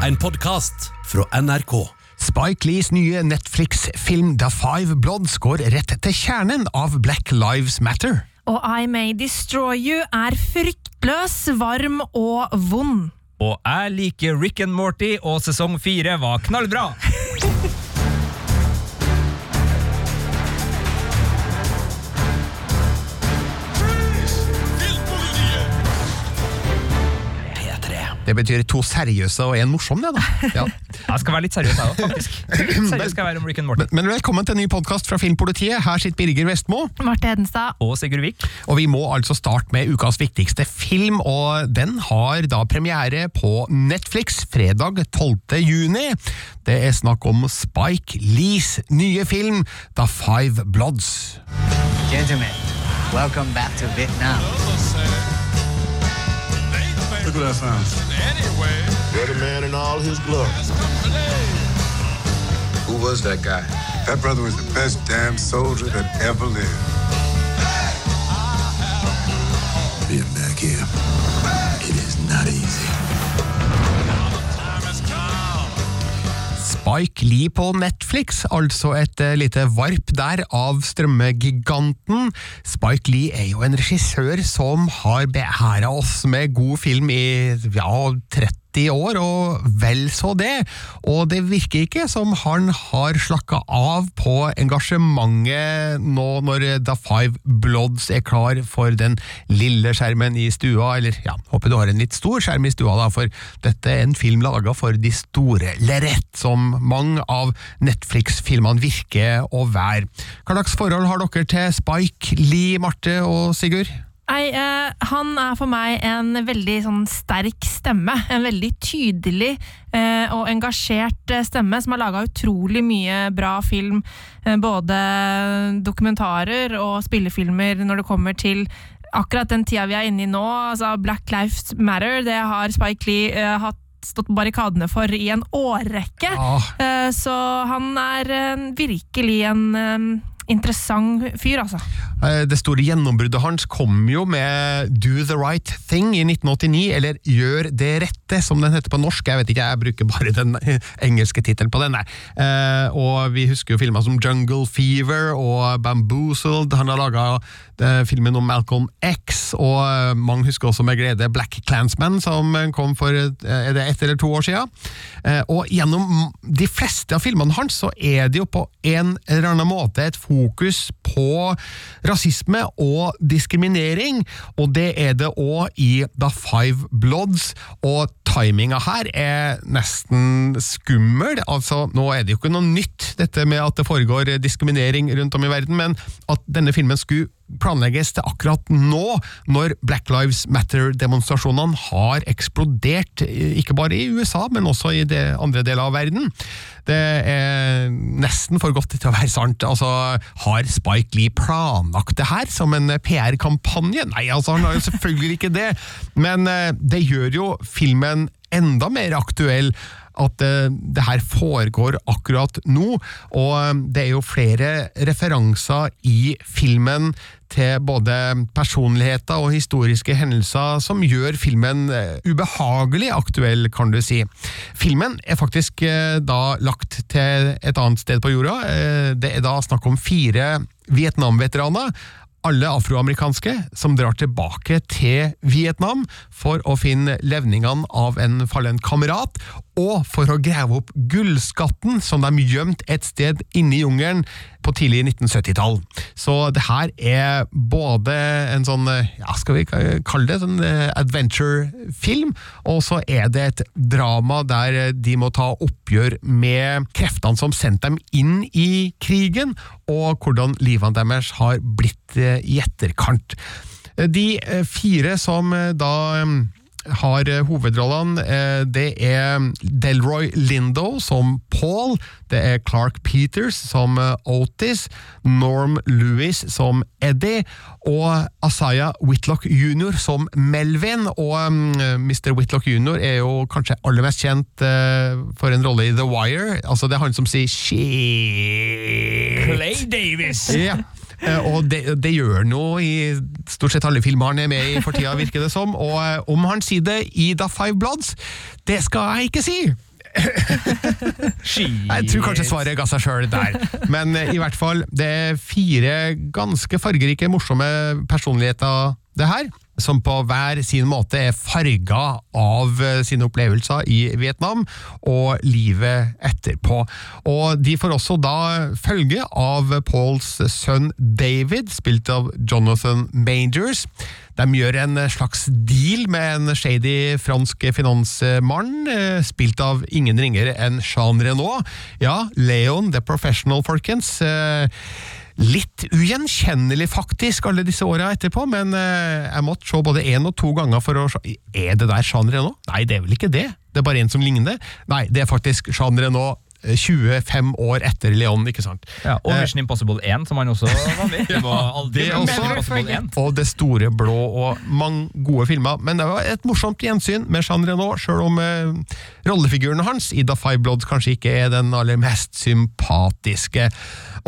En podkast fra NRK. Spike Lees nye Netflix-film The Five Bloods går rett til kjernen av Black Lives Matter. Og I May Destroy You er fryktløs, varm og vond. Og jeg liker Rick and Morty, og sesong fire var knallbra! Det betyr to seriøse og en morsom, det, da. Ja. Jeg skal være litt seriøs, jeg òg, faktisk. Seriøs skal jeg være om Rick and Morty. Men velkommen til en ny podkast fra Filmpolitiet. Her sitter Birger Vestmo. Marte Hedenstad. Og Sigurd Vik. Og vi må altså starte med ukas viktigste film, og den har da premiere på Netflix fredag 12. juni. Det er snakk om Spike Lees nye film The Five Bloods. Gentlemen, welcome back to Vietnam. Look at that sound. Dirty man in all his glory. Who was that guy? That brother was the best damn soldier that ever lived. Spike Lee på Netflix, altså et eh, lite varp der av strømmegiganten. Spike Lee er jo en regissør som har beæra oss med god film i ja, 30 år, og vel så det. Og det virker ikke som han har slakka av på engasjementet nå når The Five Bloods er klar for den lille skjermen i stua, eller ja, håper du har en litt stor skjerm i stua, da, for dette er en film laga for de store lerret, som mange av Netflix-filmene virker å være. Hva slags forhold har dere til Spike Lee, Marte og Sigurd? Nei, eh, han er for meg en veldig sånn sterk stemme. En veldig tydelig eh, og engasjert eh, stemme som har laga utrolig mye bra film. Eh, både dokumentarer og spillefilmer når det kommer til akkurat den tida vi er inne i nå. Altså Black Lives Matter, det har Spike Lee eh, hatt stått på barrikadene for i en årrekke. Ah. Eh, så han er virkelig en interessant fyr, altså. Eh, Det store gjennombruddet hans kom jo med Do the Right Thing i 1989, eller Gjør det rette, som den heter på norsk. Jeg vet ikke, jeg bruker bare den engelske tittelen på den. Eh, Og vi husker jo filmer som Jungle Fever og Bamboozled. Han har laga filmen om Malcolm X, og eh, mange husker også med glede Black Clansman, som kom for eh, er det ett eller to år siden. Eh, Og gjennom de fleste av filmene hans så er det jo på en eller annen måte et fokus på rasisme og diskriminering, og det er det òg i The Five Bloods. Og timinga her er nesten skummel. Altså, nå er det jo ikke noe nytt, dette med at det foregår diskriminering rundt om i verden, men at denne filmen skulle planlegges til akkurat nå, når Black Lives Matter-demonstrasjonene har eksplodert, ikke bare i USA, men også i det andre deler av verden. Det er nesten for godt til å være sant. Altså, Har Spike Lee planlagt det her som en PR-kampanje? Nei, altså, han har jo selvfølgelig ikke det, men eh, det gjør jo filmen enda mer aktuell at eh, det her foregår akkurat nå, og eh, det er jo flere referanser i filmen til både personligheter og historiske hendelser som gjør filmen eh, ubehagelig aktuell, kan du si. Filmen er faktisk eh, da lagt til et annet sted på jorda. Eh, Det er da snakk om fire Vietnam-veteraner alle afroamerikanske som drar tilbake til Vietnam for å finne levningene av en fallen kamerat, og for å grave opp gullskatten som de gjemte et sted inne i jungelen på tidlig 1970-tall. Så det her er både en sånn, ja, skal vi kalle det, sånn eh, adventure-film, og så er det et drama der de må ta oppgjør med kreftene som sendte dem inn i krigen, og hvordan livene deres har blitt eh, i etterkant. De eh, fire som eh, da eh, har eh, hovedrollene. Eh, Det er Delroy Lindo som Paul, det er Clark Peters som eh, Otis, Norm Lewis som Eddie, og Asaya Whitlock jr. som Melvin. Og mm, Mr. Whitlock jr. er jo kanskje aller mest kjent for en rolle i The Wire. Altså Det er han som sier shit. Clay Davis! Ja. Eh, Og det, det gjør han jo i stort sett alle filmer han er med i for tida, virker det som. Og eh, om han sier det i The Five Bloods, det skal jeg ikke si! Jeg tror kanskje svaret ga seg sjøl der. Men eh, i hvert fall, det er fire ganske fargerike, morsomme personligheter, det her. Som på hver sin måte er farga av eh, sine opplevelser i Vietnam og livet etterpå. Og de får også da følge av Pauls sønn David, spilt av Jonathan Majors. De gjør en slags deal med en shady fransk finansmann, eh, spilt av ingen ringere enn Jean Renault. Ja, Leon the Professional, folkens. Litt ugjenkjennelig, faktisk, alle disse åra etterpå, men eh, jeg måtte se både én og to ganger for å se Er det der Jean Renault? Nei, det er vel ikke det. Det er bare en som ligner. Nei, det er faktisk Jean Renault. Eh, 25 år etter Leon, ikke sant? Ja, og Eh, Mission Impossible 1, som han også var med i. 1. og Det store blå og mange gode filmer. Men det var et morsomt gjensyn med Jean Renault, sjøl om eh, rollefiguren hans i The Five Bloods kanskje ikke er den aller mest sympatiske.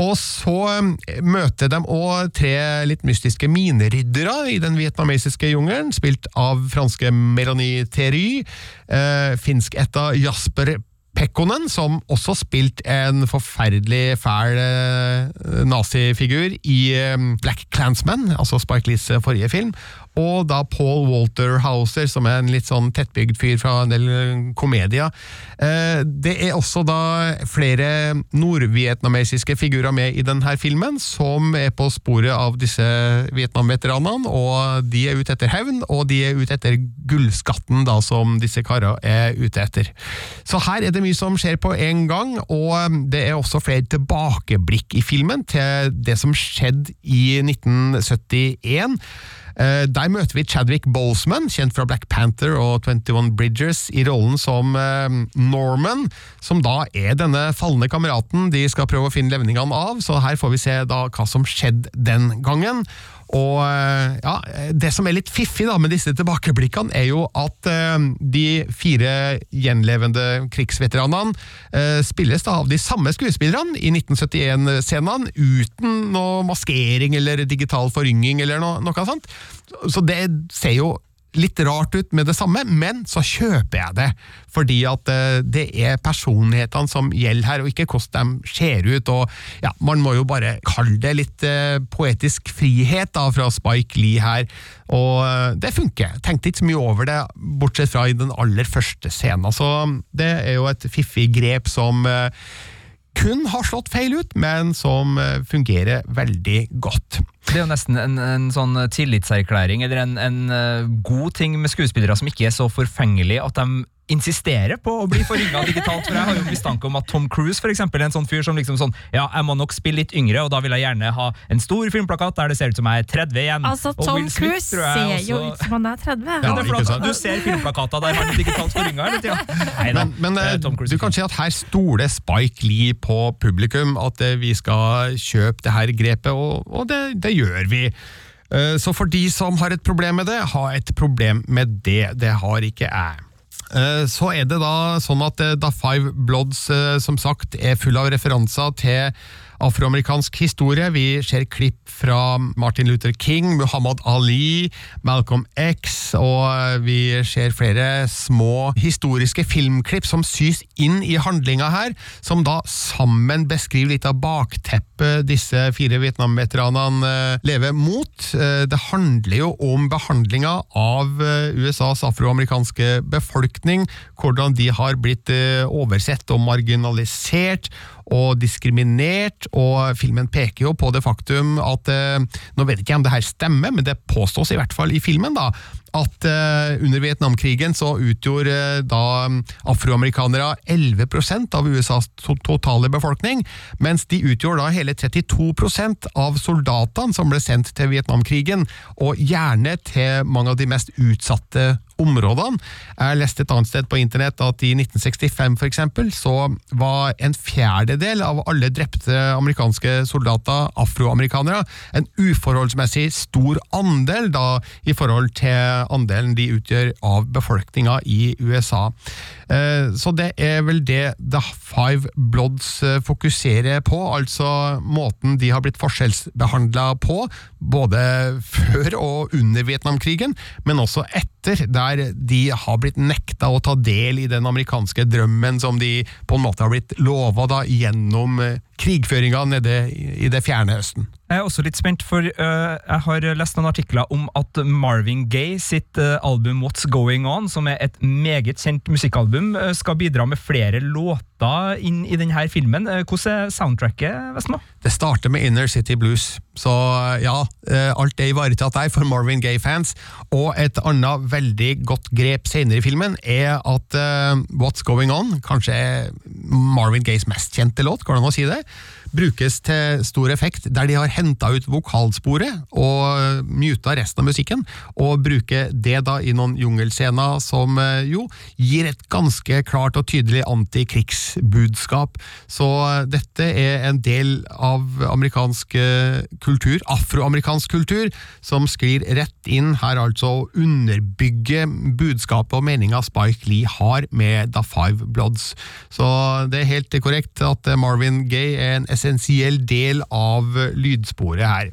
Og så eh, møter de òg tre litt mystiske mineryddere i den vietnamesiske jungelen, spilt av franske Melanie Thery, eh, finsk-etta Jasper Pekkonen, som også spilt en forferdelig fæl eh, nazifigur i eh, Black Clansman, altså Spike Lees eh, forrige film, og da Paul Walter Hauser, som er en litt sånn tettbygd fyr fra en del eh, komedier. Eh, det er også da flere nordvietnamesiske figurer med i denne filmen, som er på sporet av disse Vietnam-veteranene, og de er ute etter hevn, og de er ute etter gullskatten da, som disse karene er ute etter. Så her er det mye som skjer på en gang, og det er også flere tilbakeblikk i filmen til det som skjedde i 1971. Eh, Der møter vi Chadwick Boseman, kjent fra Black Panther og 21 Bridgers, i rollen som eh, Norman, som da er denne falne kameraten de skal prøve å finne levningene av. Så her får vi se da hva som skjedde den gangen. Og eh, ja, Det som er litt fiffig da med disse tilbakeblikkene, er jo at eh, de fire gjenlevende krigsveteranene eh, spilles da av de samme skuespillerne i 1971-scenene, uten noe maskering eller digital forynging eller noe, noe sånt. Så det ser jo litt rart ut med det samme, men så kjøper jeg det. Fordi at eh, det er personlighetene som gjelder her, og ikke hvordan de ser ut. og ja, Man må jo bare kalle det litt eh, poetisk frihet da, fra Spike Lee her. Og eh, det funker. Tenkte ikke så mye over det, bortsett fra i den aller første scenen. Så det er jo et fiffig grep som kun har slått feil ut, men som fungerer veldig godt. Det er jo nesten en, en sånn tillitserklæring, eller en, en eh, god ting med skuespillere som ikke er så forfengelig at de insisterer på å bli forringa digitalt. For jeg har jo mistanke om at Tom Cruise for eksempel, er en sånn fyr som liksom sånn Ja, jeg må nok spille litt yngre, og da vil jeg gjerne ha en stor filmplakat der det ser ut som jeg er 30 igjen. Altså, Og Tom Smith, Cruise ser også... jo ut som han er 30. Ja, Ja, det er ikke sant? at du ser filmplakater der han er digitalt forringa hele tida. Men, men eh, du kan si at her stoler Spike Lee på publikum, at eh, vi skal kjøpe det her grepet, og, og det, det gjør vi. Eh, Så for de som har et problem med det, ha et problem med det. Det har ikke jeg. Eh, Så er det da sånn at eh, Da Five Bloods som sagt er full av referanser til afroamerikansk historie. Vi ser klipp fra Martin Luther King, Muhammad Ali, Malcolm X, og eh, vi ser flere små historiske filmklipp som sys inn i handlinga her, som da sammen beskriver litt av bakteppet disse fire Vietnam-veteranene eh, lever mot. Eh, Det handler jo om behandlinga av USAs afroamerikanske befolkning, hvordan de har blitt oversett og marginalisert og diskriminert, og filmen peker jo på det faktum at eh, Nå vet ikke jeg om det her stemmer, men det påstås i hvert fall i filmen da, at eh, under Vietnamkrigen så utgjorde eh, da afroamerikanere 11% av USAs totale befolkning, mens de utgjorde da hele 32% av soldatene som ble sendt til Vietnamkrigen, og gjerne til mange av de mest utsatte områdene. Jeg leste et annet sted på internett at i 1965 for eksempel, så var en fjerdedel av alle drepte amerikanske soldater afroamerikanere. En uforholdsmessig stor andel da i forhold til andelen de utgjør av befolkninga i USA. Eh, Så det er vel det The Five Bloods eh, fokuserer på, altså måten de har blitt forskjellsbehandla på, både før og under Vietnamkrigen, men også etter etter, der de har blitt nekta å ta del i den amerikanske drømmen som de på en måte har blitt lova gjennom eh, krigføringa nede i det fjerne Østen. Jeg er også litt spent, for uh, jeg har lest noen artikler om at Marvin Gaye sitt uh, album What's Going On, som er et meget kjent musikkalbum, uh, skal bidra med flere låter inn i denne filmen. Hvordan er soundtracket, Vestmo? Det starter med Inner City Blues, så ja, alt er ivaretatt der for Marvin Gaye-fans. Og et annet veldig godt grep senere i filmen er at What's Going On, kanskje er Marvin Gayes mest kjente låt, går det an å si det? Brukes til stor effekt, der de har henta ut vokalsporet og muta resten av musikken, og bruker det da i noen jungelscener som eh, jo gir et ganske klart og tydelig antikrigsbudskap. Så eh, dette er en del av amerikansk eh, kultur, afroamerikansk kultur, som sklir rett inn her, altså å underbygge budskapet og meninga Spike Lee har med The Five Bloods. Så det er helt korrekt at Marvin Gaye er en essensiell del av lydsporet her.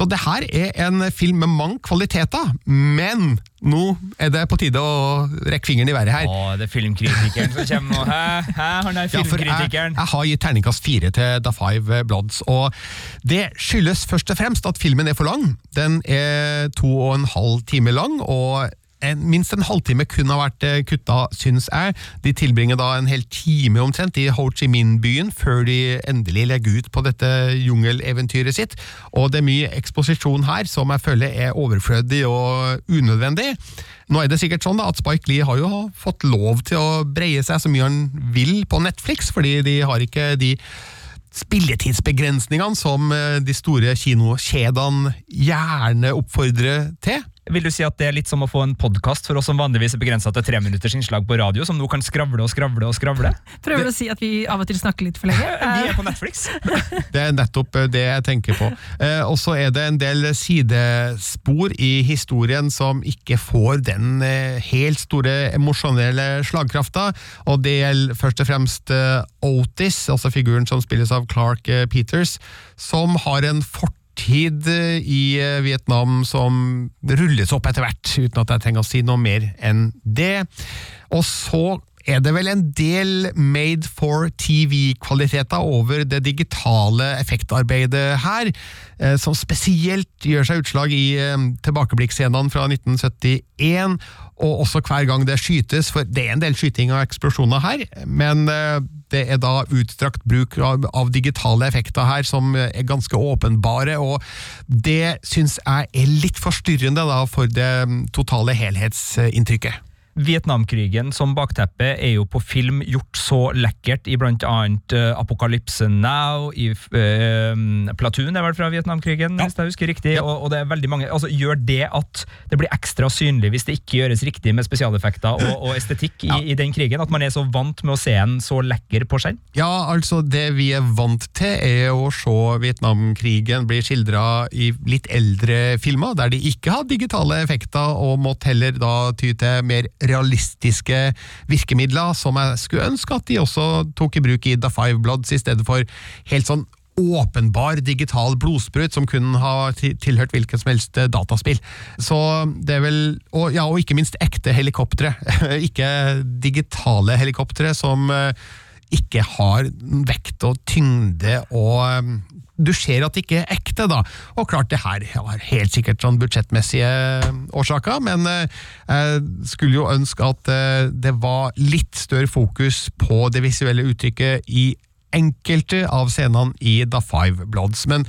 Så det her er en film med mange kvaliteter, men nå er det på tide å rekke fingeren i været her. Å, det er filmkritikeren som kommer nå. Hæ? Hæ? Han er Ja, jeg, jeg har gitt terningkast fire til The Five Bloods, og det skyldes først og fremst at filmen er for lang. Den er to og en halv time lang, og en, minst en halvtime kun har vært eh, kutta, syns jeg. De tilbringer da en hel time omtrent i Ho Chi Minh-byen før de endelig legger ut på dette jungeleventyret sitt, og det er mye eksposisjon her som jeg føler er overflødig og unødvendig. Nå er det sikkert sånn da at Spike Lee har jo fått lov til å breie seg så mye han vil på Netflix, fordi de har ikke de spilletidsbegrensningene som eh, de store kinokjedene gjerne oppfordrer til. Vil du si at det er litt som å få en podkast for oss som vanligvis er begrensa til tre minutters innslag på radio, som nå kan skravle og skravle og skravle? Prøver du å si at vi av og til snakker litt for lenge? Vi er på Netflix. Det er nettopp eh, det jeg tenker på. Eh, og så er det en del sidespor i historien som ikke får den eh, helt store emosjonelle slagkrafta, og det gjelder først og fremst eh, Otis, altså figuren som spilles av Clark Peters, som har en fortid i eh, Vietnam som rulles opp etter hvert, uten at jeg trenger å si noe mer enn det. Og så er det vel en del made for TV-kvaliteter over det digitale effektarbeidet her, eh, som spesielt gjør seg utslag i eh, tilbakeblikkscenene fra 1971, og også hver gang det skytes, for det er en del skyting og eksplosjoner her, men eh, det er da utstrakt bruk av, av digitale effekter her som er ganske åpenbare, og det syns jeg er litt forstyrrende da for det mm, totale helhetsinntrykket. Vietnamkrigen som bakteppe er jo på film gjort så lekkert i blant annet uh, Apocalypse Now, i uh, Platoon er vel fra Vietnamkrigen, hvis jeg husker riktig, og, og det er veldig mange, altså Gjør det at det blir ekstra synlig hvis det ikke gjøres riktig med spesialeffekter og, og estetikk i, i den krigen? At man er så vant med å se en så lekker på skjerm? Ja, altså det vi er vant til er å se Vietnamkrigen bli skildra i litt eldre filmer, der de ikke har digitale effekter og måtte heller da ty til mer realistiske virkemidler, som jeg skulle ønske at de også tok i bruk i The Five Bloods, i stedet for helt sånn åpenbar digital blodsprut som kun har tilhørt hvilket som helst eh, dataspill. Så det er vel, og, ja, og ikke minst ekte helikoptre. ikke digitale helikoptre som eh, ikke har vekt og tyngde og eh, du ser at det ikke er ekte, da. Og klart, det her har helt sikkert sånn budsjettmessige årsaker, men eh, jeg skulle jo ønske at eh, det var litt større fokus på det visuelle uttrykket i enkelte av scenene i The Five Bloods. Men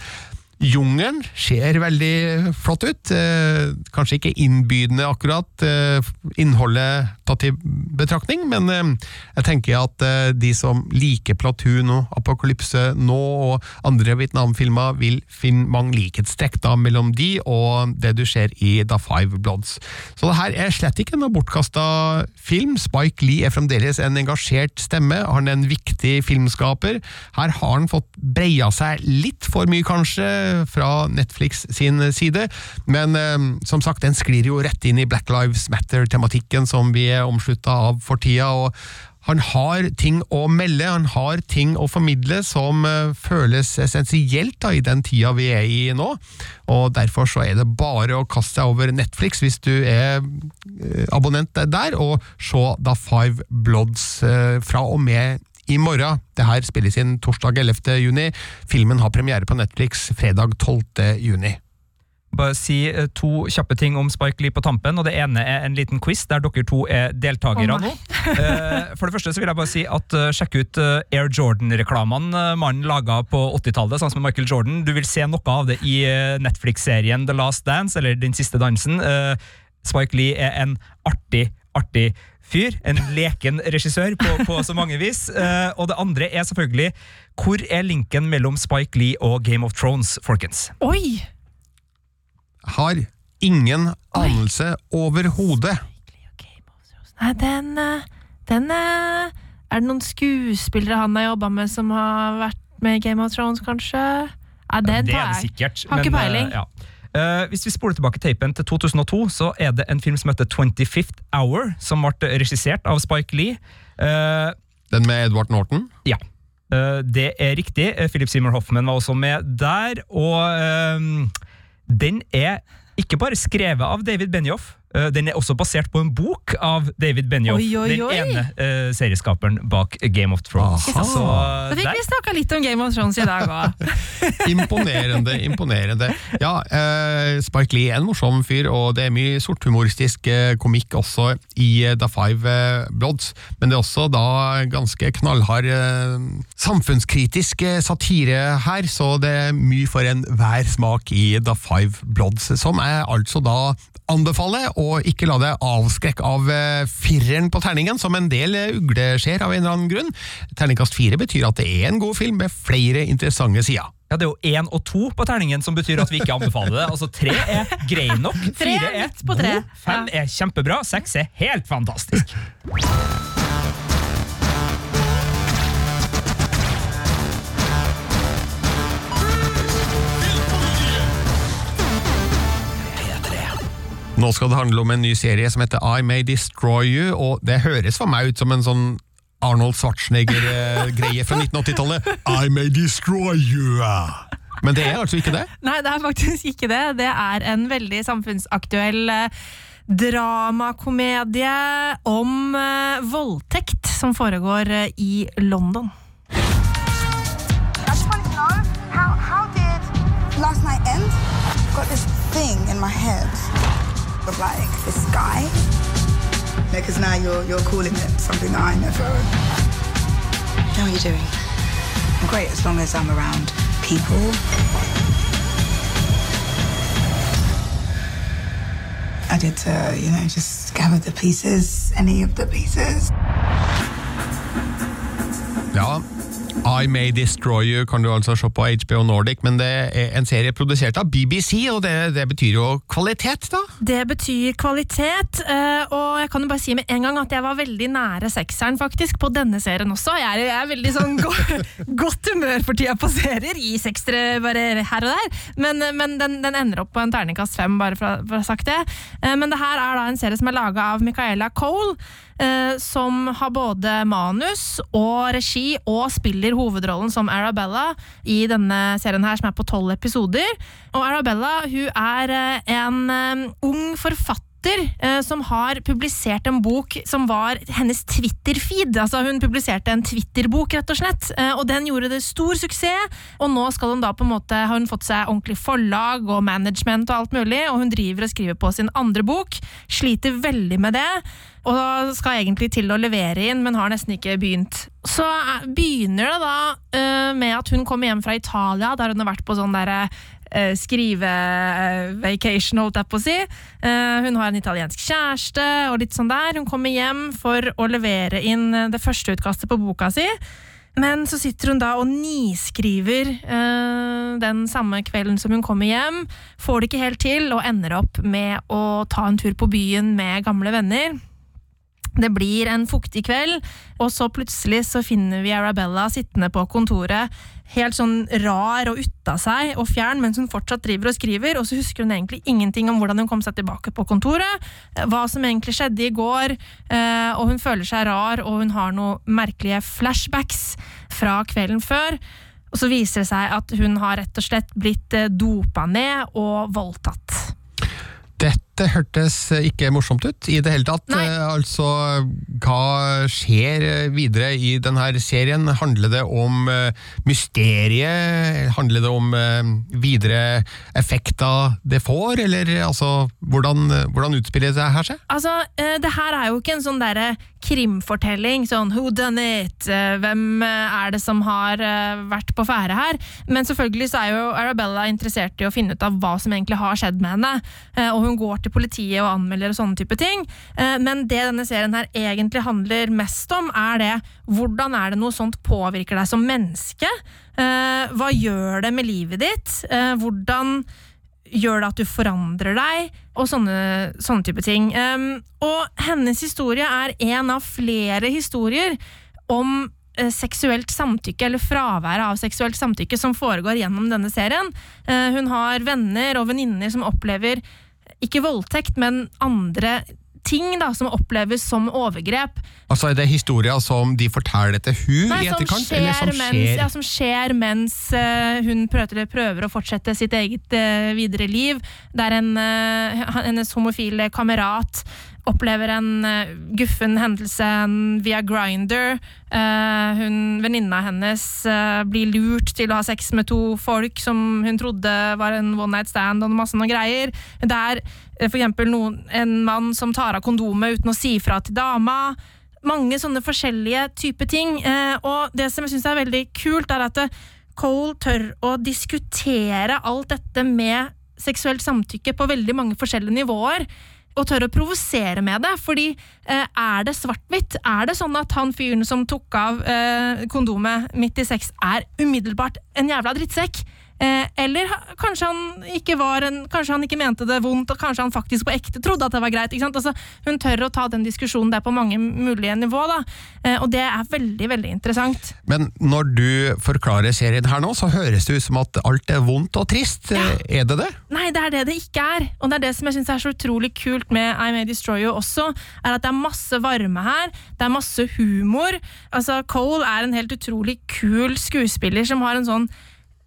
Jungelen ser veldig flott ut. Eh, kanskje ikke innbydende akkurat, eh, innholdet tatt i betraktning, men eh, jeg tenker at de som liker Platoon og Apokalypse nå, og andre Vietnam-filmer, vil finne mange likhetstrekk da mellom de og det du ser i The Five Bloods. Så det her er slett ikke noe bortkasta film. Spike Lee er fremdeles en engasjert stemme, han er en viktig filmskaper. Her har han fått breia seg litt for mye, kanskje, fra Netflix sin side, men eh, som sagt, den sklir jo rett inn i Black Lives Matter-tematikken som vi er omslutta av for tida, og han har ting å melde, han har ting å formidle som eh, føles essensielt da, i den tida vi er i nå. Og Derfor så er det bare å kaste seg over Netflix hvis du er eh, abonnent der, og se da Five Bloods fra og med i morgen. Det her spilles inn torsdag 11. juni. Filmen har premiere på Netflix fredag 12. juni. Bare si eh, to kjappe ting om Spike Lee på tampen. og Det ene er en liten quiz der dere to er deltakere nå. Eh, For det første så vil jeg bare si at eh, sjekk ut Air Jordan-reklamene mannen laga på 80-tallet, sånn som Michael Jordan. Du vil se noe av det i Netflix-serien The Last Dance, eller Den siste dansen. Eh, Spike Lee er en artig, artig fyr. En leken regissør på, på så mange vis. Uh, Og det andre er selvfølgelig hvor er linken mellom Spike Lee og Game of Thrones, folkens? Oi! Har ingen anelse overhodet. Nei, den, eh, den eh, Er det noen skuespillere han har jobba med som har vært med i Game of Thrones, kanskje? Nei, den det er tar det jeg. sikkert. Har ikke men, peiling. eh, ja. Eh, hvis vi spoler tilbake teipen til 2002, så er det en film som heter 25th Hour, som ble regissert av Spike Lee. Eh, Den med Edward Norton. ja. Eh, det er riktig. Philip Seymour Hoffman var også med der. Og den er ikke bare skrevet av David Benioff, den er også basert på en bok av David Benioff. Oi, oi, oi. Den ene uh, serieskaperen bak Game of Thrones. Aha. Så Da fikk der vi snakka litt om Game of Thrones i dag òg. Imponerende, imponerende. Ja, uh, Spike Lee er en morsom fyr, og det er mye sorthumoristisk eh, komikk også i uh, The Five eh, Bloods, men det er også da ganske knallhard eh, samfunnskritisk eh, satire her, så det er mye for enhver smak i The Five Bloods, som jeg altså da anbefaler, og ikke la deg avskrekke av eh, fireren på terningen, som en del ugleskjer av en eller annen grunn. Terningkast fire betyr at det er en god film med flere interessante sider. Ja, Det er jo én og to på terningen som betyr at vi ikke anbefaler det. Altså Tre er grei nok, Tre er fire er midt på tre. god, fem er kjempebra, seks er helt fantastisk. Nå skal det handle om en ny serie som heter I May Destroy You, og det høres for meg ut som en sånn Arnold Schwarzenegger-greie fra 1980-tallet. I May Destroy You! Men det er altså ikke det. Nei, det er faktisk ikke det. Det er en veldig samfunnsaktuell eh, dramakomedie om eh, voldtekt som foregår eh, i London. Last night end? Got this thing in my head of like this guy. Because now you're you're calling it something that I never. How are you doing? I'm great as long as I'm around people. I did to, you know, just gather the pieces, any of the pieces. Ja, I May Destroy You kan du altså se på HBO Nordic, men det er en serie produsert av BBC, og det, det betyr jo kvalitet, da? Det betyr kvalitet, eh, og jeg kan jo bare si med en gang at jeg var veldig nære sekseren faktisk på denne serien også. Jeg er, jeg er veldig sånn go godt humør for tida på serier, i seksere bare her og der, men, men den, den ender opp på en terningkast fem, bare for, for å ha sagt det. Eh, Men det her er da en serie som er laga av Micaela Cole, eh, som har både manus og regi, og spiller hovedrollen som Arabella i denne serien her, som er på tolv episoder. Og Arabella hun er eh, en eh, ung forfatter eh, som har publisert en bok som var hennes Twitter-feed. Altså Hun publiserte en Twitter-bok, rett og slett, eh, og den gjorde det stor suksess. Og nå skal hun da på en måte, har hun fått seg ordentlig forlag og management og alt mulig, og hun driver og skriver på sin andre bok. Sliter veldig med det. Og skal egentlig til å levere inn, men har nesten ikke begynt. Så eh, begynner det da eh, med at hun kommer hjem fra Italia, der hun har vært på sånn derre eh, skrive-vacation, holdt jeg på å si. Eh, hun har en italiensk kjæreste og litt sånn der. Hun kommer hjem for å levere inn eh, det første utkastet på boka si. Men så sitter hun da og niskriver eh, den samme kvelden som hun kommer hjem. Får det ikke helt til, og ender opp med å ta en tur på byen med gamle venner. Det blir en fuktig kveld, og så plutselig så finner vi Arabella sittende på kontoret, helt sånn rar og utta seg og fjern, mens hun fortsatt driver og skriver, og så husker hun egentlig ingenting om hvordan hun kom seg tilbake på kontoret, eh, hva som egentlig skjedde i går, eh, og hun føler seg rar, og hun har noen merkelige flashbacks fra kvelden før. Og så viser det seg at hun har rett og slett blitt eh, dopa ned og voldtatt. Dette hørtes ikke morsomt ut i det hele tatt. Nei. Eh, Altså, hva skjer videre i denne serien? Handler det om eh, mysteriet? Handler det om eh, videre effekter det får? Eller altså, hvordan, hvordan utspiller det her seg? Altså, det her er jo ikke en sånn derre krimfortelling, sånn who done it, eh, hvem eh, er det som har eh, vært på ferde her? Men selvfølgelig så er jo Arabella interessert i å finne ut av hva som egentlig har skjedd med henne, og hun går til politiet og anmelder og sånne type ting. Men det denne serien her egentlig handler mest om, er det hvordan er det noe sånt påvirker deg som menneske? Hva gjør det med livet ditt? Hvordan gjør det at du forandrer deg, og sånne, sånne type ting. Um, og hennes historie er en av flere historier om uh, seksuelt samtykke, eller fraværet av seksuelt samtykke, som foregår gjennom denne serien. Uh, hun har venner og venninner som opplever ikke voldtekt, men andre ting da, som oppleves som overgrep. Altså, Er det historier som de forteller til hun Nei, i etterkant? skjer, eller som mens, skjer ja, som skjer mens uh, hun prøver, prøver å fortsette sitt eget uh, videre liv. Der en, uh, hennes homofile kamerat opplever en eh, guffen hendelse via Grinder. Venninna hennes eh, blir lurt til å ha sex med to folk som hun trodde var en one night stand og masse noe greier. Det er eh, eksempel en mann som tar av kondomet uten å si fra til dama mange sånne forskjellige typer ting. Eh, og det som jeg syns er veldig kult, er at eh, Cole tør å diskutere alt dette med seksuelt samtykke på veldig mange forskjellige nivåer. Og tør å provosere med det. Fordi eh, er det svart-hvitt? Er det sånn at han fyren som tok av eh, kondomet midt i sex, er umiddelbart en jævla drittsekk? Eh, eller kanskje han ikke var en, Kanskje han ikke mente det vondt, og kanskje han faktisk på ekte trodde at det var greit. Altså, hun tør å ta den diskusjonen der på mange mulige nivå, da. Eh, og det er veldig, veldig interessant. Men når du forklarer serien her nå, så høres det ut som at alt er vondt og trist. Ja. Er det det? Nei, det er det det ikke er. Og det er det som jeg synes er så utrolig kult med I May Destroy You også, er at det er masse varme her, det er masse humor. Altså, Cole er en helt utrolig kul skuespiller som har en sånn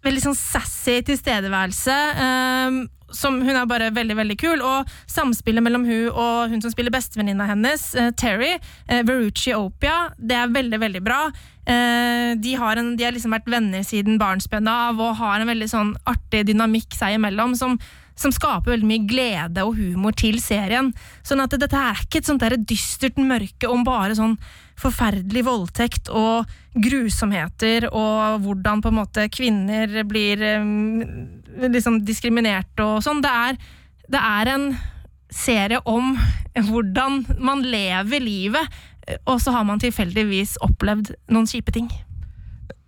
veldig sånn sassy tilstedeværelse. Um, som Hun er bare veldig veldig kul, og samspillet mellom hun og hun som spiller bestevenninna hennes, eh, Terry, uh, Verucci Opia, det er veldig veldig bra. Eh, de, har en, de har liksom vært venner siden barnsben av og har en veldig sånn artig dynamikk seg imellom som, som skaper veldig mye glede og humor til serien. Sånn at dette er ikke et sånt der dystert mørke om bare sånn forferdelig voldtekt og grusomheter og hvordan på en måte kvinner blir liksom diskriminert og sånn. Det er, det er en serie om hvordan man lever livet, og så har man tilfeldigvis opplevd noen kjipe ting.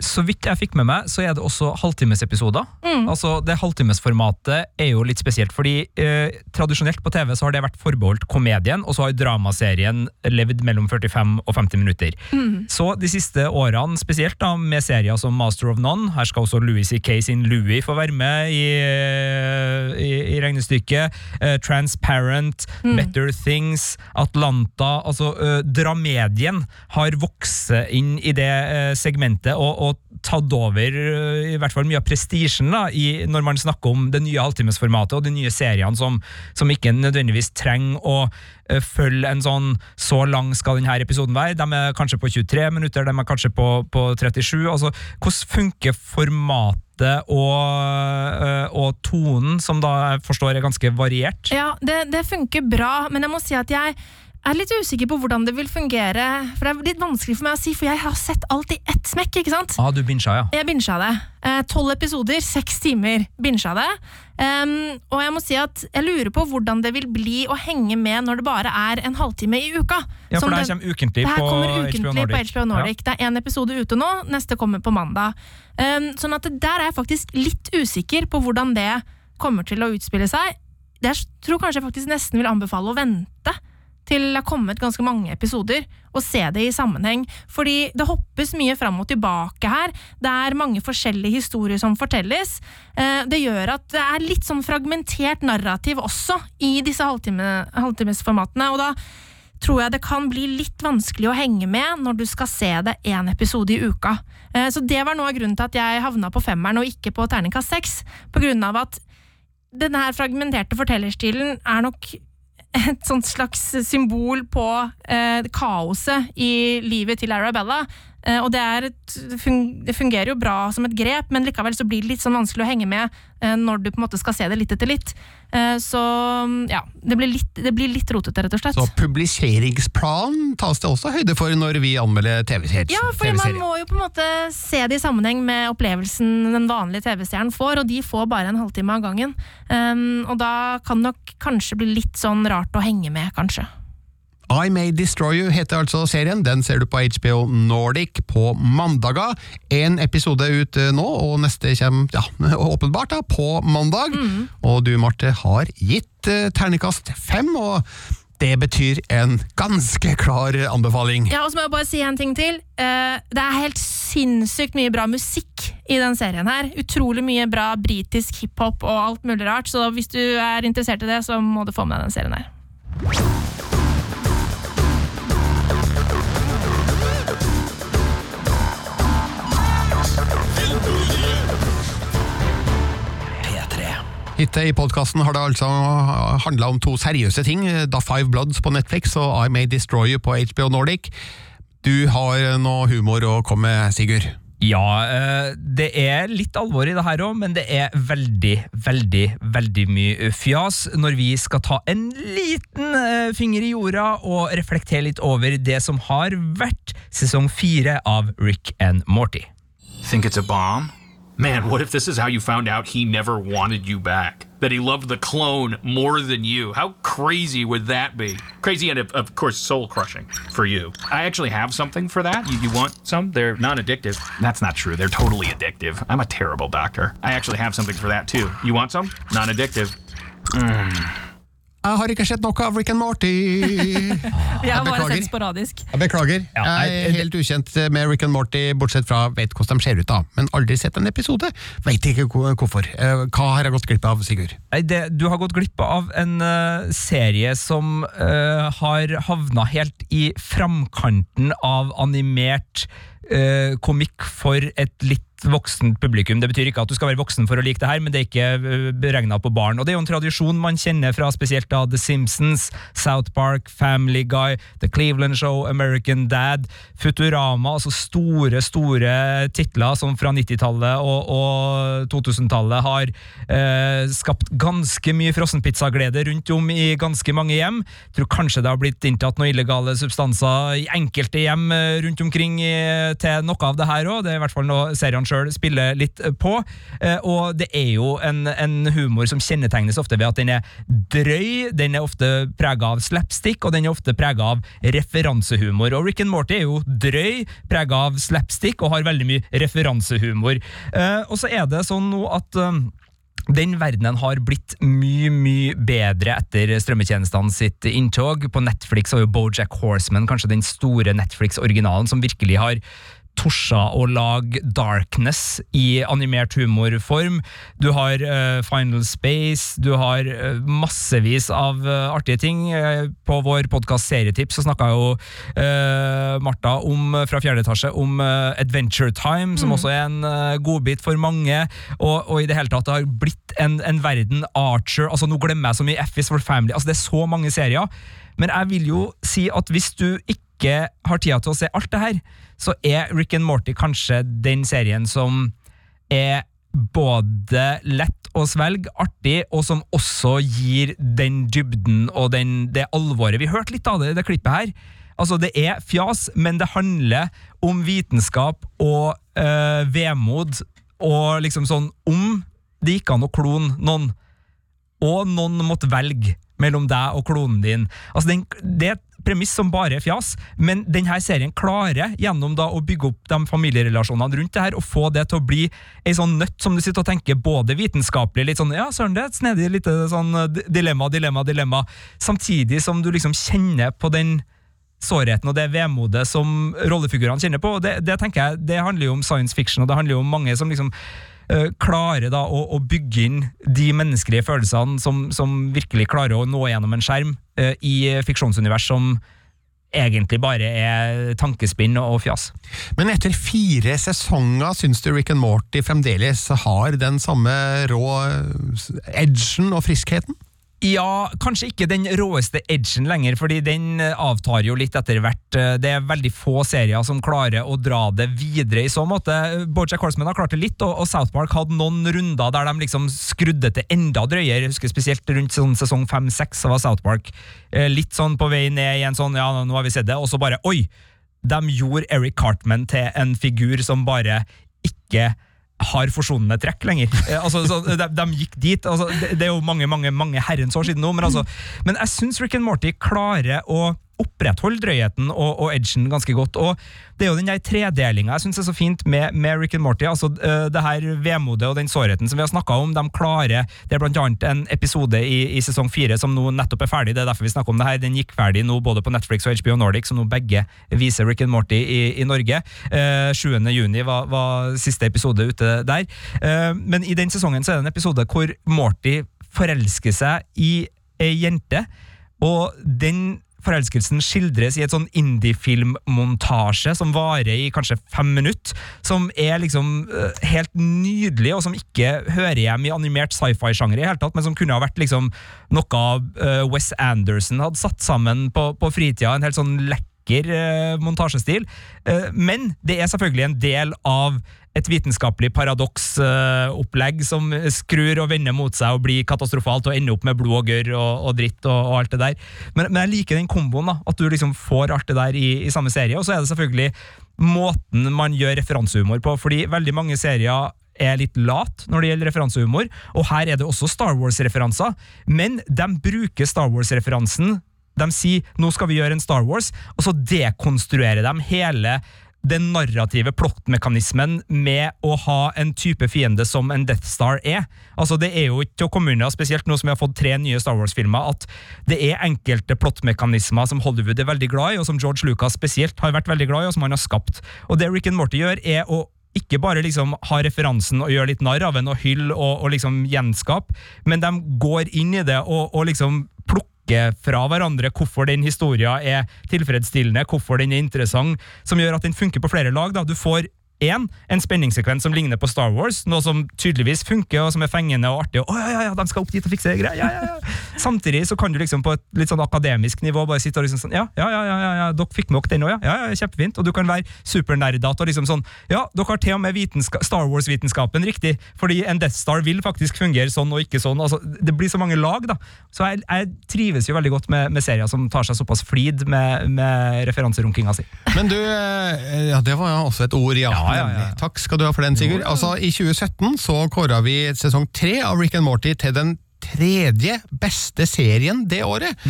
Så vidt jeg fikk med meg, så er det også halvtimesepisoder. Altså, det Halvtimesformatet er jo litt spesielt, fordi eh, tradisjonelt på TV så har det vært forbeholdt komedien, og så har dramaserien levd mellom 45 og 50 minutter. Så de siste årene, spesielt da med serier som Master of None, her skal også Louis C.K. sin Louis få være med i, i, i regnestykket, eh, Transparent, Better Things, Atlanta altså eh, Dramedien har vokst inn i det eh, segmentet og, og tatt over eh, i hvert fall mye av prestisjen da, når man snakker om det nye halvtimesformatet og de nye seriene som, som ikke nødvendigvis trenger å eh, følge en sånn så lang skal denne episoden være. De er kanskje på 23 minutter, de er kanskje på, på 37. altså Hvordan funker formatet og, eh, og tonen, som da jeg forstår er ganske variert? Ja, det, det funker bra, men jeg må si at jeg er litt usikker på hvordan det vil fungere. For det er litt vanskelig for meg å si, for jeg har sett alt i ett smekk, ikke sant? Ah, du binsja, ja. Jeg binsja det. Eh, Tolv episoder, seks timer binsja det. Um, og jeg må si at jeg lurer på hvordan det vil bli å henge med når det bare er en halvtime i uka. Ja, for det det- kommer ukentlig det her på kommer HBO ukentlig Nordic. på HBO Nordic. Det er én episode ute nå, neste kommer på mandag. Um, sånn at der er jeg faktisk litt usikker på hvordan det kommer til å utspille seg. Jeg tror kanskje jeg faktisk nesten vil anbefale å vente til det er kommet ganske mange episoder, og se det i sammenheng. Fordi det hoppes mye fram og tilbake her. Det er mange forskjellige historier som fortelles. Eh, Det gjør at det er litt sånn fragmentert narrativ også i disse halvtime, halvtimesformatene. Og da tror jeg det kan bli litt vanskelig å henge med når du skal se det én episode i uka. Eh, Så det var noe av grunnen til at jeg havna på femmeren og ikke på terningkast seks. På grunn av at denne fragmenterte fortellerstilen er nok et sånt slags symbol på eh, kaoset i livet til Arabella. Eh, og det, er et, det fungerer jo bra som et grep, men likevel så blir det litt sånn vanskelig å henge med eh, når du på en måte skal se det litt etter litt. Eh, så ja, det blir, litt, det blir litt rotete, rett og slett. Så publiseringsplan tas det også høyde for når vi anmelder TV-serier. Ja, for man må jo på en måte se det i sammenheng med opplevelsen den vanlige TV-stjernen får, og de får bare en halvtime av gangen. Um, og da kan det nok kanskje bli litt sånn rart å henge med, kanskje. I May Destroy You heter altså serien. Den ser du på HBO Nordic på mandager. En episode ut eh, nå, og neste kommer ja, åpenbart da, på mandag. Og du, Marte, har gitt ternekast terningkast fem, og det betyr en ganske klar anbefaling. Ja, og så må jeg bare si en ting til. Eh, det er helt sinnssykt mye bra musikk i den serien her. Utrolig mye bra britisk hiphop og alt mulig rart, så hvis du er interessert i det, så må du få med deg den serien her. Hittil i podkasten har det altså handla om to seriøse ting. Da Five Bloods på Netflix og I May Destroy You på HBO Nordic. Du har noe humor å komme med, Sigurd. Ja, eh, det er litt alvor i det her òg, men det er veldig, veldig, veldig mye fjas når vi skal ta en liten eh, finger i jorda og reflektere litt over det som har vært sesong fire av Rick and Morty. Think it's a bomb? Man, what if this is how you found out he never wanted you back? That he loved the clone more than you? How crazy would that be? Crazy and, of, of course, soul crushing for you. I actually have something for that. You, you want some? They're non addictive. That's not true. They're totally addictive. I'm a terrible doctor. I actually have something for that too. You want some? Non addictive. Mm. Jeg har ikke sett noe av Rick and Morty. Jeg har bare beklager. sett sporadisk. Jeg beklager. Ja, nei, jeg er helt ukjent med Rick and Morty, bortsett fra vet hvordan de ser ut, da. Men aldri sett en episode. Veit ikke hvorfor. Eh, Hva har jeg gått glipp av, Sigurd? Nei, det, du har gått glipp av en eh, serie som uh, har havna helt i framkanten av animert uh, komikk for et litt voksent publikum. Det betyr ikke at du skal være voksen for å like det her, men det er ikke beregna på barn. Og Det er jo en tradisjon man kjenner fra spesielt da The Simpsons, South Park, Family Guy, The Cleveland Show, American Dad, Futurama, altså store, store titler som fra 90-tallet og, og 2000-tallet har eh, skapt ganske mye frossenpizzaglede rundt om i ganske mange hjem. Jeg tror kanskje det har blitt inntatt noen illegale substanser i enkelte hjem eh, rundt omkring eh, til noe av det her òg. Det er i hvert fall noe seriene sjøl spiller litt eh, på. Eh, og det er jo en, en humor som kjennetegnes ofte ved at den er drøy, den er ofte prega av slapstick, og den er ofte prega av referansehumor. Og Rick and Morty er jo drøy, prega av slapstick, og har veldig mye referansehumor. Eh, og så er det sånn nå at den verdenen har blitt mye, mye bedre etter strømmetjenestene sitt inntog. På Netflix har jo Bojack Horseman kanskje den store Netflix-originalen som virkelig har torsa å lage darkness i animert humorform. Du har uh, Final Space, du har uh, massevis av uh, artige ting. På vår podkast Serietips så snakka jo Martha om, fra fjerde etasje om Adventure Time, som også er en uh, godbit for mange. Og, og i det hele tatt det har blitt en, en verden Archer altså Nå glemmer jeg så mye F is for Family. altså Det er så mange serier. Men jeg vil jo si at hvis du ikke har tida til å se alt det her, så er Rick and Morty kanskje den serien som er både lett å svelge, artig, og som også gir den dybden og den, det alvoret. Vi hørte litt av det i det klippet her. Altså, det er fjas, men det handler om vitenskap og øh, vemod, og liksom sånn Om det gikk an å klone noen, og noen måtte velge mellom deg og klonen din. Altså, den, det er premiss som bare er fjas, men denne serien klarer gjennom da å bygge opp de familierelasjonene rundt det her, og få det til å bli ei sånn nøtt som du sitter og tenker både vitenskapelig, litt sånn ja, søren, det er et snedig lite sånn eh, dilemma, dilemma, dilemma, samtidig som du liksom kjenner på den sårheten og det vemodet som rollefigurene kjenner på. og Det, det tenker jeg, det handler jo om science fiction, og det handler jo om mange som liksom eh, klarer da å, å bygge inn de menneskelige følelsene som, som virkelig klarer å nå gjennom en skjerm uh, i fiksjonsunivers som egentlig bare er tankespinn og fjas. Men etter fire sesonger syns du Rick and Morty fremdeles har den samme rå edgen og friskheten? Ja, kanskje ikke den råeste edgen lenger, fordi den eh, avtar jo litt etter hvert. Eh, Det er veldig få serier som klarer å dra det videre i så måte. Bojack Horseman har klart det litt, og South Park hadde noen runder der de liksom skrudde til enda drøyere. Jeg husker spesielt rundt sånn sesong fem-seks var South Park eh, litt sånn på vei ned i en sånn ja, nå har vi sett det, og så bare oi! De gjorde Eric Cartman til en figur som bare ikke har forsonende trekk lenger. Eh, altså, så de, de gikk dit. Altså, det, det er jo mange mange, mange herrens år siden nå, men, altså, men jeg syns Rick and Morty klarer å opprettholde drøyheten og, og edgen ganske godt. og Det er jo den der tredelinga jeg syns er så fint med, med Rick and Morty. altså uh, Det her vemodet og den sårheten som vi har snakka om, de klarer Det er blant annet en episode i, i sesong fire som nå nettopp er ferdig. Det er derfor vi snakker om det her. Den gikk ferdig nå både på Netflix og HBO Nordic, som nå begge viser Rick and Morty i, i Norge. Uh, 7. juni var, var siste episode ute der. Uh, men i den sesongen så er det en episode hvor Morty forelsker seg i ei jente, og den forelskelsen skildres i et sånn indie-filmmontasje som varer i kanskje fem minutter, som er liksom eh, helt nydelig, og som ikke hører hjem i animert sci-fi-sjanger i hele tatt, men som kunne ha vært liksom noe uh, Wes Anderson hadde satt sammen på, på fritida, en helt sånn lekker uh, montasjestil. Men det er selvfølgelig en del av et vitenskapelig paradoksopplegg som skrur og vender mot seg og blir katastrofalt og ender opp med blod og gørr og, og dritt og, og, alt det der. Men, men jeg liker den komboen, da, at du liksom får alt det der i, i samme serie. Og så er det selvfølgelig måten man gjør referansehumor på, fordi veldig mange serier er litt lat når det gjelder referansehumor, og her er det også Star Wars-referanser, men de bruker Star Wars-referansen de sier 'nå skal vi gjøre en Star Wars', og så dekonstruerer de hele den narrative plottmekanismen med å ha en type fiende som en Death Star er. Altså Det er jo ikke til å komme unna, spesielt nå som vi har fått tre nye Star Wars-filmer, at det er enkelte plottmekanismer som Hollywood er veldig glad i, og som George Lucas spesielt har vært veldig glad i, og som han har skapt. Og det Rick and Morty gjør, er å ikke bare liksom ha referansen og gjøre litt narr av den og hylle og, og liksom gjenskape, men de går inn i det og, og liksom plukker fra hverandre hvorfor den historien er tilfredsstillende, hvorfor den er interessant, som gjør at den funker på flere lag. Da. Du får en, en spenningssekvens som ligner på Star Wars, noe som tydeligvis funker og som er fengende og artig. og «Å, ja, ja, ja, de skal opp dit og fikse greier, ja, ja, ja. Samtidig så kan du liksom på et litt sånn akademisk nivå bare sitte og liksom sånn Ja, ja, ja, ja, ja, ja dere fikk med dere den òg, ja. ja, ja, Kjempefint. Og du kan være supernerdete og liksom sånn Ja, dere har til og med Star Wars-vitenskapen riktig, fordi en Death Star vil faktisk fungere sånn og ikke sånn. altså Det blir så mange lag, da. Så jeg, jeg trives jo veldig godt med, med, serier som tar seg såpass flid med, med referanserunkinga si. Men du, eh, ja, det var jo også et ord, ja. Ja, ja, ja. Takk skal du ha for den, Sigurd. Altså, I 2017 så kåra vi sesong tre av Rick and Morty til den tredje beste serien det året.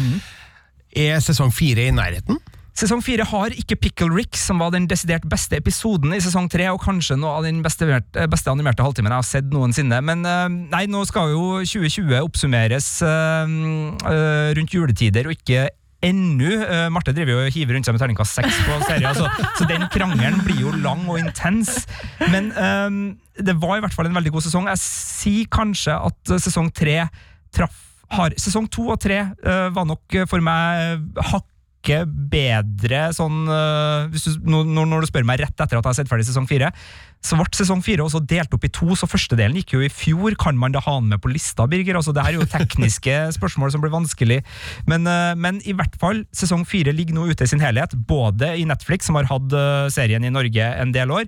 Er sesong fire i nærheten? Sesong fire har ikke Pickle Rick, som var den desidert beste episoden i sesong tre, og kanskje noe av den beste, beste animerte halvtimen jeg har sett noensinne. Men eh, nei, nå skal jo 2020 oppsummeres uh, rundt juletider, og ikke ennå. Uh, Marte driver jo og hiver rundt seg med terningkast seks på serien, så, så, den krangelen blir jo lang og intens. Men um, det var i hvert fall en veldig god sesong. Jeg sier kanskje at uh, sesong tre traff har, Sesong to og tre uh, var nok for meg hakket bedre sånn hvis du, når, når du spør meg rett etter at jeg har sett ferdig sesong fire, så ble sesong fire også delt opp i to, så førstedelen gikk jo i fjor. Kan man da ha den med på lista, Birger? Altså, det her er jo tekniske spørsmål som blir vanskelig. Men, men, i hvert fall, sesong fire ligger nå ute i sin helhet, både i Netflix, som har hatt serien i Norge en del år,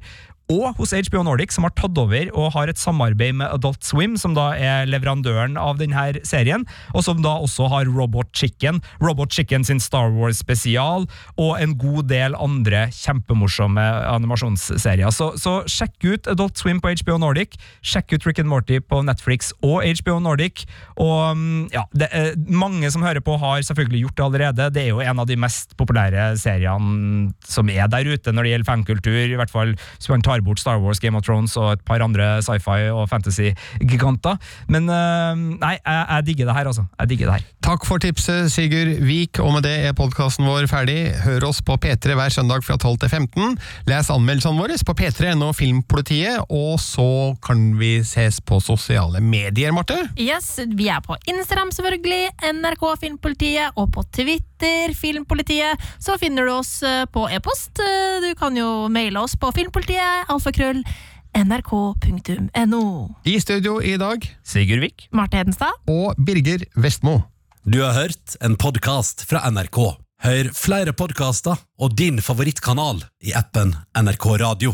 og hos HBO Nordic, som har tatt over og har et samarbeid med Adult Swim, som da er leverandøren av denne serien, og som da også har Robot Chicken, Robot Chicken sin Star Wars-spesial, og en god del andre kjempemorsomme animasjonsserier. Så, så sjekk ut Adult Swim på HBO Nordic, sjekk ut Rick and Morty på Netflix og HBO Nordic, og mm, ja, det er mange som hører på har selvfølgelig gjort det allerede. Det er jo en av de mest populære seriene som er der ute når det gjelder fankultur, i hvert fall hvis man tar bort Star Wars, Game of Thrones og et par andre sci-fi og fantasy-giganter. Men øh, nei, jeg, jeg digger det her, altså. Jeg digger det her. Takk for tipset, Sigurd Vik, og med det er podkasten vår ferdig. Hør oss på P3 hver søndag fra 12 til 15. Les anmeldelsene våre på p3.no Filmpolitiet, og så kan vi ses på sosiale medier, Marte. Yes, Vi er på Instagram, selvfølgelig, NRK Filmpolitiet, og på Twitter, Filmpolitiet. Så finner du oss eh, på e-post. Eh, Du kan jo maile oss på filmpolitiet, alfakrøll, nrk.no. I studio i dag Sigurd Vik. Marte Hedenstad. og Birger Vestmo. Du har hørt en podkast fra NRK. Hør flere podkaster og din favorittkanal i appen NRK Radio.